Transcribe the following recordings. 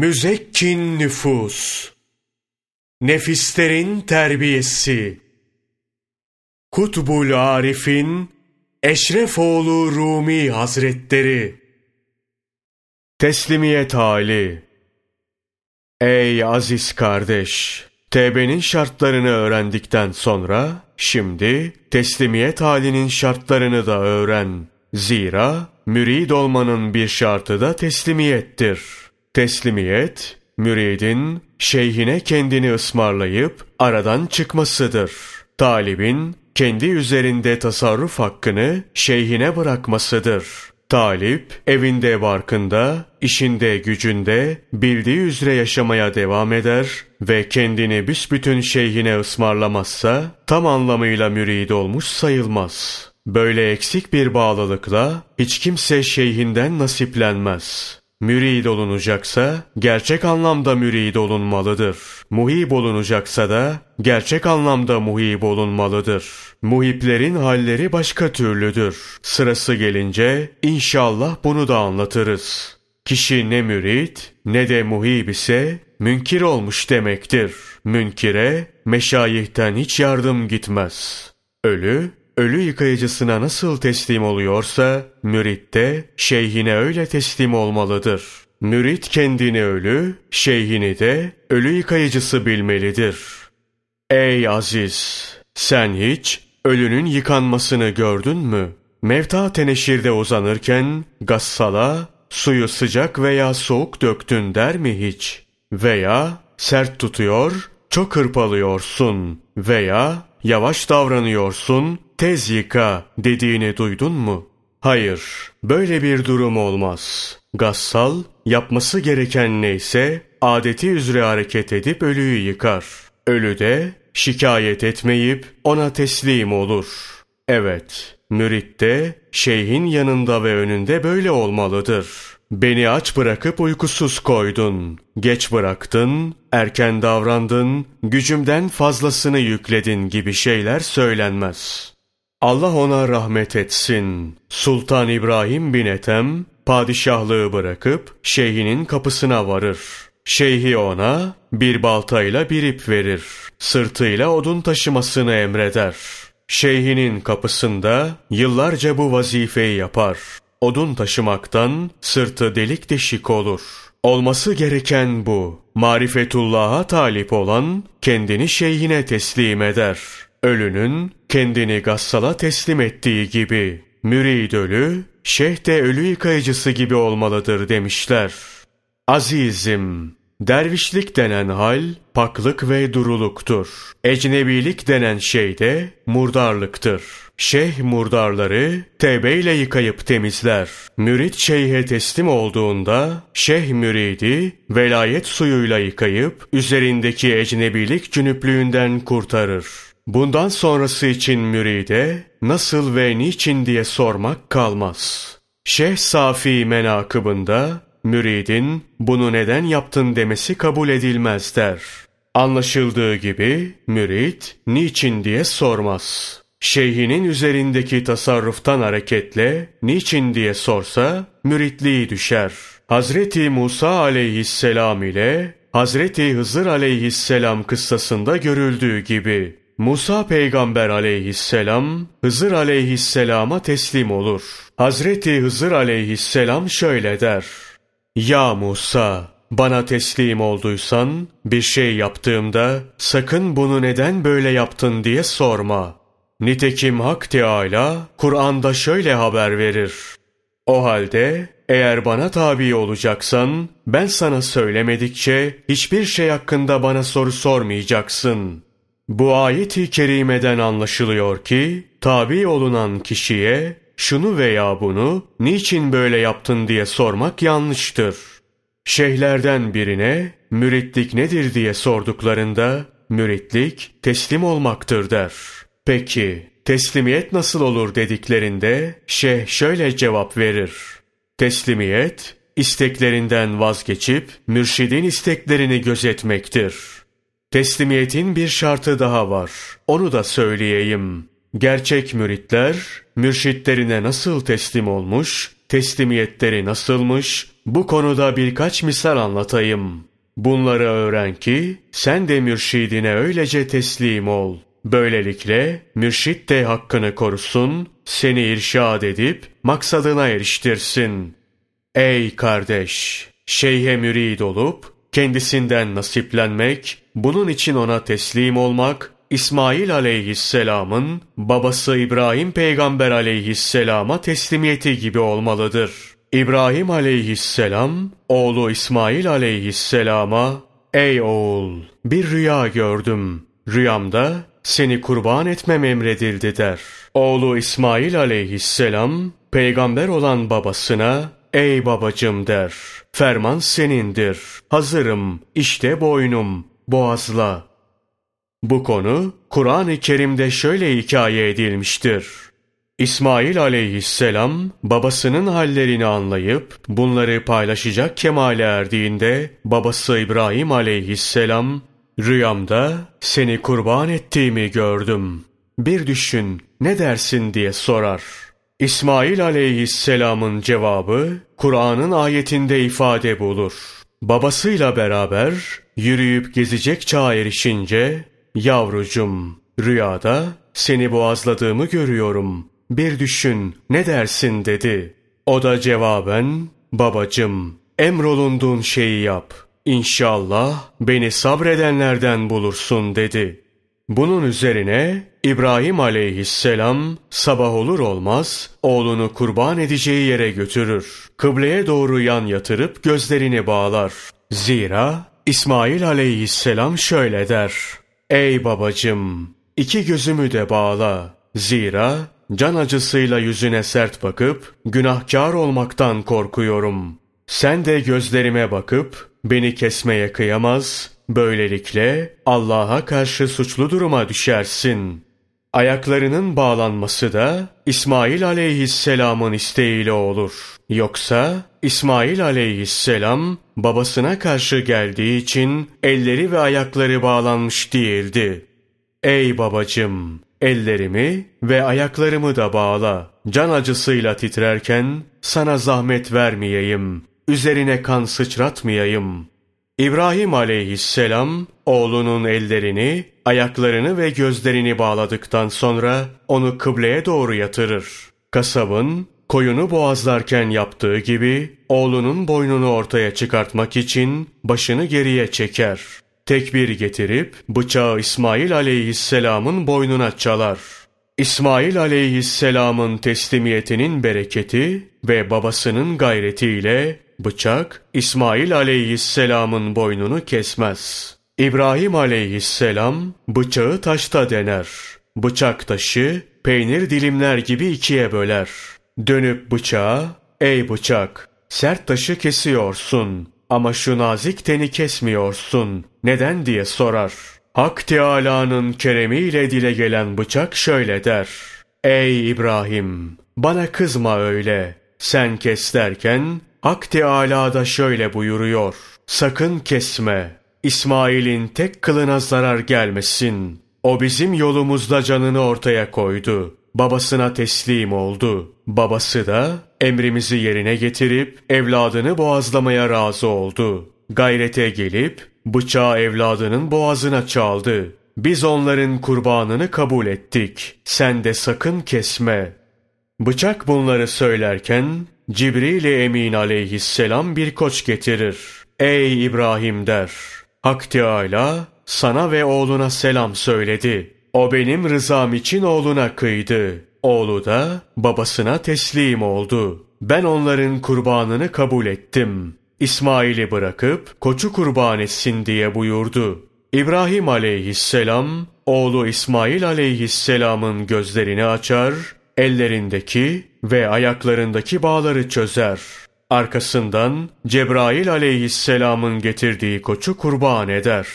Müzekkin nüfus, nefislerin terbiyesi, Kutbul Arif'in Eşrefoğlu Rumi Hazretleri, Teslimiyet hali, Ey aziz kardeş! Tevbenin şartlarını öğrendikten sonra, şimdi teslimiyet halinin şartlarını da öğren. Zira mürid olmanın bir şartı da teslimiyettir.'' Teslimiyet, müridin şeyhine kendini ısmarlayıp aradan çıkmasıdır. Talibin kendi üzerinde tasarruf hakkını şeyhine bırakmasıdır. Talip evinde barkında, işinde gücünde bildiği üzere yaşamaya devam eder ve kendini büsbütün şeyhine ısmarlamazsa tam anlamıyla mürid olmuş sayılmaz. Böyle eksik bir bağlılıkla hiç kimse şeyhinden nasiplenmez.'' Mürid olunacaksa gerçek anlamda mürid olunmalıdır. Muhib olunacaksa da gerçek anlamda muhib olunmalıdır. Muhiplerin halleri başka türlüdür. Sırası gelince inşallah bunu da anlatırız. Kişi ne mürid ne de muhib ise münkir olmuş demektir. Münkire meşayihten hiç yardım gitmez. Ölü ölü yıkayıcısına nasıl teslim oluyorsa, mürit de şeyhine öyle teslim olmalıdır. Mürit kendini ölü, şeyhini de ölü yıkayıcısı bilmelidir. Ey aziz! Sen hiç ölünün yıkanmasını gördün mü? Mevta teneşirde uzanırken gassala suyu sıcak veya soğuk döktün der mi hiç? Veya sert tutuyor, çok hırpalıyorsun veya yavaş davranıyorsun, tez yıka dediğini duydun mu? Hayır, böyle bir durum olmaz. Gassal, yapması gereken neyse, adeti üzere hareket edip ölüyü yıkar. Ölü de, şikayet etmeyip ona teslim olur. Evet, mürit de, şeyhin yanında ve önünde böyle olmalıdır. Beni aç bırakıp uykusuz koydun. Geç bıraktın, erken davrandın, gücümden fazlasını yükledin gibi şeyler söylenmez. Allah ona rahmet etsin. Sultan İbrahim bin Ethem, padişahlığı bırakıp şeyhinin kapısına varır. Şeyhi ona bir baltayla bir ip verir. Sırtıyla odun taşımasını emreder. Şeyhinin kapısında yıllarca bu vazifeyi yapar. Odun taşımaktan sırtı delik deşik olur. Olması gereken bu. Marifetullah'a talip olan kendini şeyhine teslim eder. Ölünün kendini gassala teslim ettiği gibi. Mürid ölü, şeyh de ölü yıkayıcısı gibi olmalıdır demişler. Azizim, dervişlik denen hal, paklık ve duruluktur. Ecnebilik denen şey de murdarlıktır. Şeyh murdarları tevbeyle yıkayıp temizler. Mürit şeyhe teslim olduğunda şeyh müridi velayet suyuyla yıkayıp üzerindeki ecnebilik cünüplüğünden kurtarır. Bundan sonrası için müride nasıl ve niçin diye sormak kalmaz. Şeyh Safi menakıbında müridin bunu neden yaptın demesi kabul edilmez der. Anlaşıldığı gibi mürit niçin diye sormaz. Şeyhinin üzerindeki tasarruftan hareketle niçin diye sorsa müritliği düşer. Hazreti Musa aleyhisselam ile Hazreti Hızır aleyhisselam kıssasında görüldüğü gibi Musa peygamber aleyhisselam Hızır aleyhisselama teslim olur. Hazreti Hızır aleyhisselam şöyle der. Ya Musa bana teslim olduysan bir şey yaptığımda sakın bunu neden böyle yaptın diye sorma. Nitekim Hak Teâlâ Kur'an'da şöyle haber verir. O halde eğer bana tabi olacaksan ben sana söylemedikçe hiçbir şey hakkında bana soru sormayacaksın. Bu ayet-i kerimeden anlaşılıyor ki tabi olunan kişiye şunu veya bunu niçin böyle yaptın diye sormak yanlıştır. Şeyhlerden birine müritlik nedir diye sorduklarında müritlik teslim olmaktır der.'' Peki teslimiyet nasıl olur dediklerinde şeyh şöyle cevap verir. Teslimiyet isteklerinden vazgeçip mürşidin isteklerini gözetmektir. Teslimiyetin bir şartı daha var. Onu da söyleyeyim. Gerçek müritler mürşitlerine nasıl teslim olmuş, teslimiyetleri nasılmış, bu konuda birkaç misal anlatayım. Bunları öğren ki sen de mürşidine öylece teslim ol. Böylelikle mürşit de hakkını korusun, seni irşad edip maksadına eriştirsin. Ey kardeş! Şeyhe mürid olup kendisinden nasiplenmek, bunun için ona teslim olmak, İsmail aleyhisselamın babası İbrahim peygamber aleyhisselama teslimiyeti gibi olmalıdır. İbrahim aleyhisselam oğlu İsmail aleyhisselama Ey oğul bir rüya gördüm. Rüyamda seni kurban etmem emredildi der. Oğlu İsmail aleyhisselam peygamber olan babasına ey babacım der. Ferman senindir. Hazırım. İşte boynum. Boğazla. Bu konu Kur'an-ı Kerim'de şöyle hikaye edilmiştir. İsmail aleyhisselam babasının hallerini anlayıp bunları paylaşacak kemale erdiğinde babası İbrahim aleyhisselam rüyamda seni kurban ettiğimi gördüm. Bir düşün ne dersin diye sorar. İsmail aleyhisselamın cevabı Kur'an'ın ayetinde ifade bulur. Babasıyla beraber yürüyüp gezecek çağa erişince yavrucum rüyada seni boğazladığımı görüyorum. Bir düşün ne dersin dedi. O da cevaben babacım emrolunduğun şeyi yap. İnşallah beni sabredenlerden bulursun dedi. Bunun üzerine İbrahim aleyhisselam sabah olur olmaz oğlunu kurban edeceği yere götürür. Kıbleye doğru yan yatırıp gözlerini bağlar. Zira İsmail aleyhisselam şöyle der. Ey babacım iki gözümü de bağla. Zira can acısıyla yüzüne sert bakıp günahkar olmaktan korkuyorum. Sen de gözlerime bakıp beni kesmeye kıyamaz, böylelikle Allah'a karşı suçlu duruma düşersin. Ayaklarının bağlanması da İsmail aleyhisselamın isteğiyle olur. Yoksa İsmail aleyhisselam babasına karşı geldiği için elleri ve ayakları bağlanmış değildi. Ey babacım! Ellerimi ve ayaklarımı da bağla. Can acısıyla titrerken sana zahmet vermeyeyim. Üzerine kan sıçratmayayım. İbrahim aleyhisselam oğlunun ellerini, ayaklarını ve gözlerini bağladıktan sonra onu kıbleye doğru yatırır. Kasabın koyunu boğazlarken yaptığı gibi oğlunun boynunu ortaya çıkartmak için başını geriye çeker. Tekbir getirip bıçağı İsmail aleyhisselamın boynuna çalar. İsmail aleyhisselamın teslimiyetinin bereketi ve babasının gayretiyle Bıçak İsmail aleyhisselamın boynunu kesmez. İbrahim aleyhisselam bıçağı taşta dener. Bıçak taşı peynir dilimler gibi ikiye böler. Dönüp bıçağa ey bıçak sert taşı kesiyorsun ama şu nazik teni kesmiyorsun. Neden diye sorar. Hak Teâlâ'nın keremiyle dile gelen bıçak şöyle der. Ey İbrahim bana kızma öyle. Sen kes derken Hak Teâlâ da şöyle buyuruyor. Sakın kesme. İsmail'in tek kılına zarar gelmesin. O bizim yolumuzda canını ortaya koydu. Babasına teslim oldu. Babası da emrimizi yerine getirip evladını boğazlamaya razı oldu. Gayrete gelip bıçağı evladının boğazına çaldı. Biz onların kurbanını kabul ettik. Sen de sakın kesme. Bıçak bunları söylerken Cibril Emin aleyhisselam bir koç getirir. Ey İbrahim der. Hak Teâlâ sana ve oğluna selam söyledi. O benim rızam için oğluna kıydı. Oğlu da babasına teslim oldu. Ben onların kurbanını kabul ettim. İsmail'i bırakıp koçu kurban etsin diye buyurdu. İbrahim aleyhisselam oğlu İsmail aleyhisselamın gözlerini açar, ellerindeki ve ayaklarındaki bağları çözer. Arkasından Cebrail aleyhisselamın getirdiği koçu kurban eder.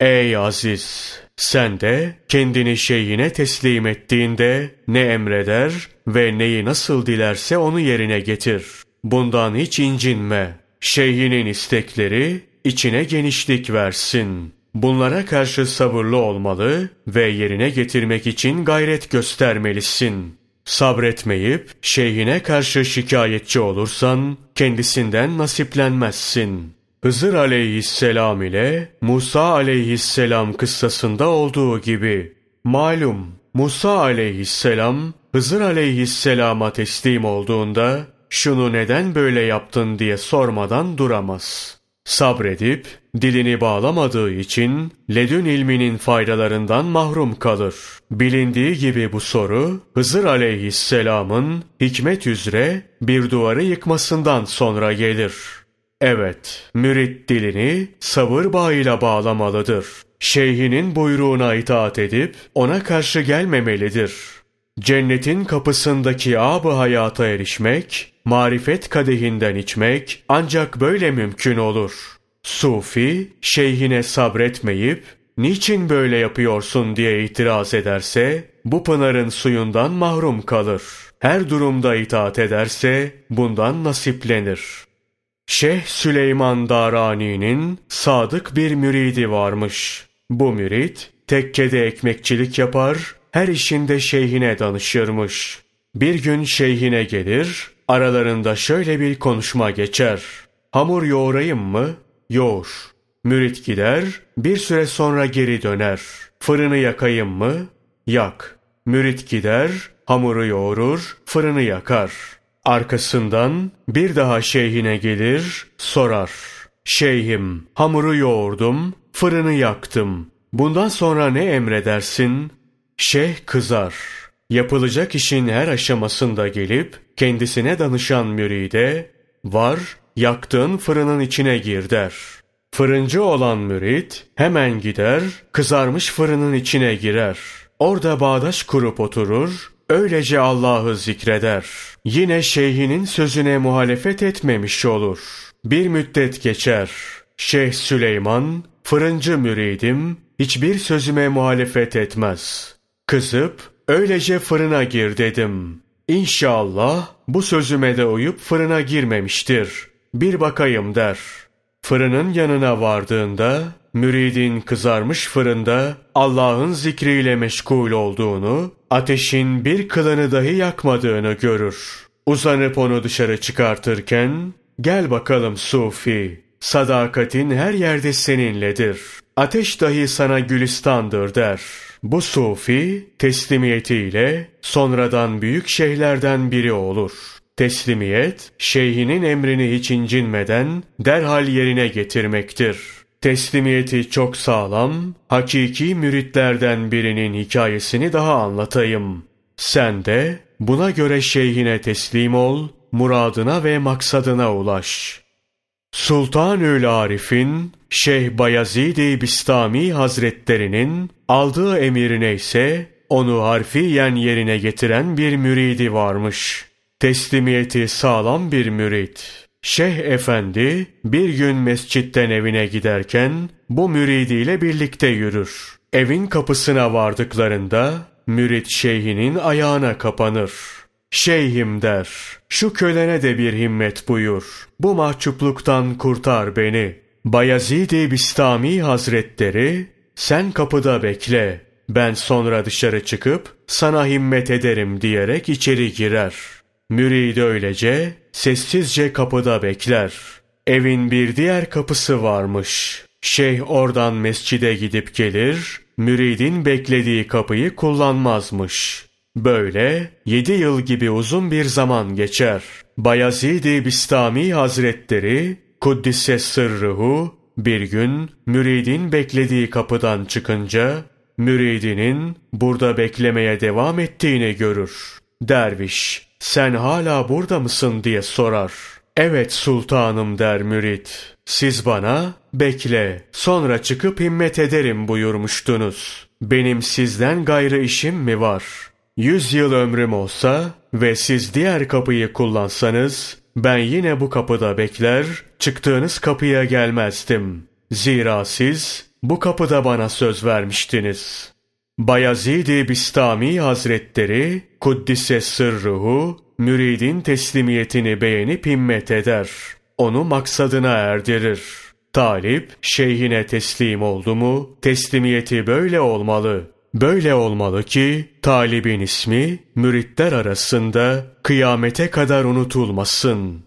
Ey aziz! Sen de kendini şeyine teslim ettiğinde ne emreder ve neyi nasıl dilerse onu yerine getir. Bundan hiç incinme. Şeyhinin istekleri içine genişlik versin. Bunlara karşı sabırlı olmalı ve yerine getirmek için gayret göstermelisin. Sabretmeyip şeyhine karşı şikayetçi olursan kendisinden nasiplenmezsin. Hızır aleyhisselam ile Musa aleyhisselam kıssasında olduğu gibi. Malum Musa aleyhisselam Hızır aleyhisselama teslim olduğunda şunu neden böyle yaptın diye sormadan duramaz. Sabredip dilini bağlamadığı için ledün ilminin faydalarından mahrum kalır. Bilindiği gibi bu soru Hızır aleyhisselamın hikmet üzere bir duvarı yıkmasından sonra gelir. Evet, mürit dilini sabır bağıyla bağlamalıdır. Şeyhinin buyruğuna itaat edip ona karşı gelmemelidir. Cennetin kapısındaki ab hayata erişmek, marifet kadehinden içmek ancak böyle mümkün olur. Sufi, şeyhine sabretmeyip, niçin böyle yapıyorsun diye itiraz ederse, bu pınarın suyundan mahrum kalır. Her durumda itaat ederse, bundan nasiplenir. Şeyh Süleyman Darani'nin sadık bir müridi varmış. Bu mürit, tekkede ekmekçilik yapar, her işinde şeyhine danışırmış. Bir gün şeyhine gelir, aralarında şöyle bir konuşma geçer. Hamur yoğurayım mı? Yoğur. Mürit gider, bir süre sonra geri döner. Fırını yakayım mı? Yak. Mürit gider, hamuru yoğurur, fırını yakar. Arkasından bir daha şeyhine gelir, sorar. Şeyhim, hamuru yoğurdum, fırını yaktım. Bundan sonra ne emredersin? Şeyh kızar. Yapılacak işin her aşamasında gelip kendisine danışan müride var yaktığın fırının içine gir der. Fırıncı olan mürit hemen gider kızarmış fırının içine girer. Orada bağdaş kurup oturur öylece Allah'ı zikreder. Yine şeyhinin sözüne muhalefet etmemiş olur. Bir müddet geçer. Şeyh Süleyman, fırıncı müridim, hiçbir sözüme muhalefet etmez. Kızıp öylece fırına gir dedim. İnşallah bu sözüme de uyup fırına girmemiştir. Bir bakayım der. Fırının yanına vardığında müridin kızarmış fırında Allah'ın zikriyle meşgul olduğunu, ateşin bir kılını dahi yakmadığını görür. Uzanıp onu dışarı çıkartırken, gel bakalım Sufi, sadakatin her yerde seninledir. Ateş dahi sana gülistandır der.'' Bu sufi teslimiyetiyle sonradan büyük şeyhlerden biri olur. Teslimiyet, şeyhinin emrini hiç incinmeden derhal yerine getirmektir. Teslimiyeti çok sağlam, hakiki müritlerden birinin hikayesini daha anlatayım. Sen de buna göre şeyhine teslim ol, muradına ve maksadına ulaş.'' Sultanül Arif'in Şeyh Bayezid-i Bistami Hazretlerinin aldığı emirine ise onu harfiyen yerine getiren bir müridi varmış. Teslimiyeti sağlam bir mürit. Şeyh Efendi bir gün mescitten evine giderken bu müridiyle birlikte yürür. Evin kapısına vardıklarında mürit şeyhinin ayağına kapanır. Şeyhim der, şu kölene de bir himmet buyur. Bu mahcupluktan kurtar beni. Bayezid-i Bistami Hazretleri, sen kapıda bekle. Ben sonra dışarı çıkıp sana himmet ederim diyerek içeri girer. Mürid öylece sessizce kapıda bekler. Evin bir diğer kapısı varmış. Şeyh oradan mescide gidip gelir, müridin beklediği kapıyı kullanmazmış.'' Böyle yedi yıl gibi uzun bir zaman geçer. Bayezid-i Bistami Hazretleri Kuddise sırrıhu bir gün müridin beklediği kapıdan çıkınca müridinin burada beklemeye devam ettiğini görür. Derviş sen hala burada mısın diye sorar. Evet sultanım der mürid. Siz bana bekle sonra çıkıp himmet ederim buyurmuştunuz. Benim sizden gayrı işim mi var?'' Yüz yıl ömrüm olsa ve siz diğer kapıyı kullansanız, ben yine bu kapıda bekler, çıktığınız kapıya gelmezdim. Zira siz bu kapıda bana söz vermiştiniz. Bayezid-i Bistami Hazretleri, Kuddise sırruhu, müridin teslimiyetini beğenip himmet eder. Onu maksadına erdirir. Talip, şeyhine teslim oldu mu, teslimiyeti böyle olmalı. Böyle olmalı ki talibin ismi müritler arasında kıyamete kadar unutulmasın.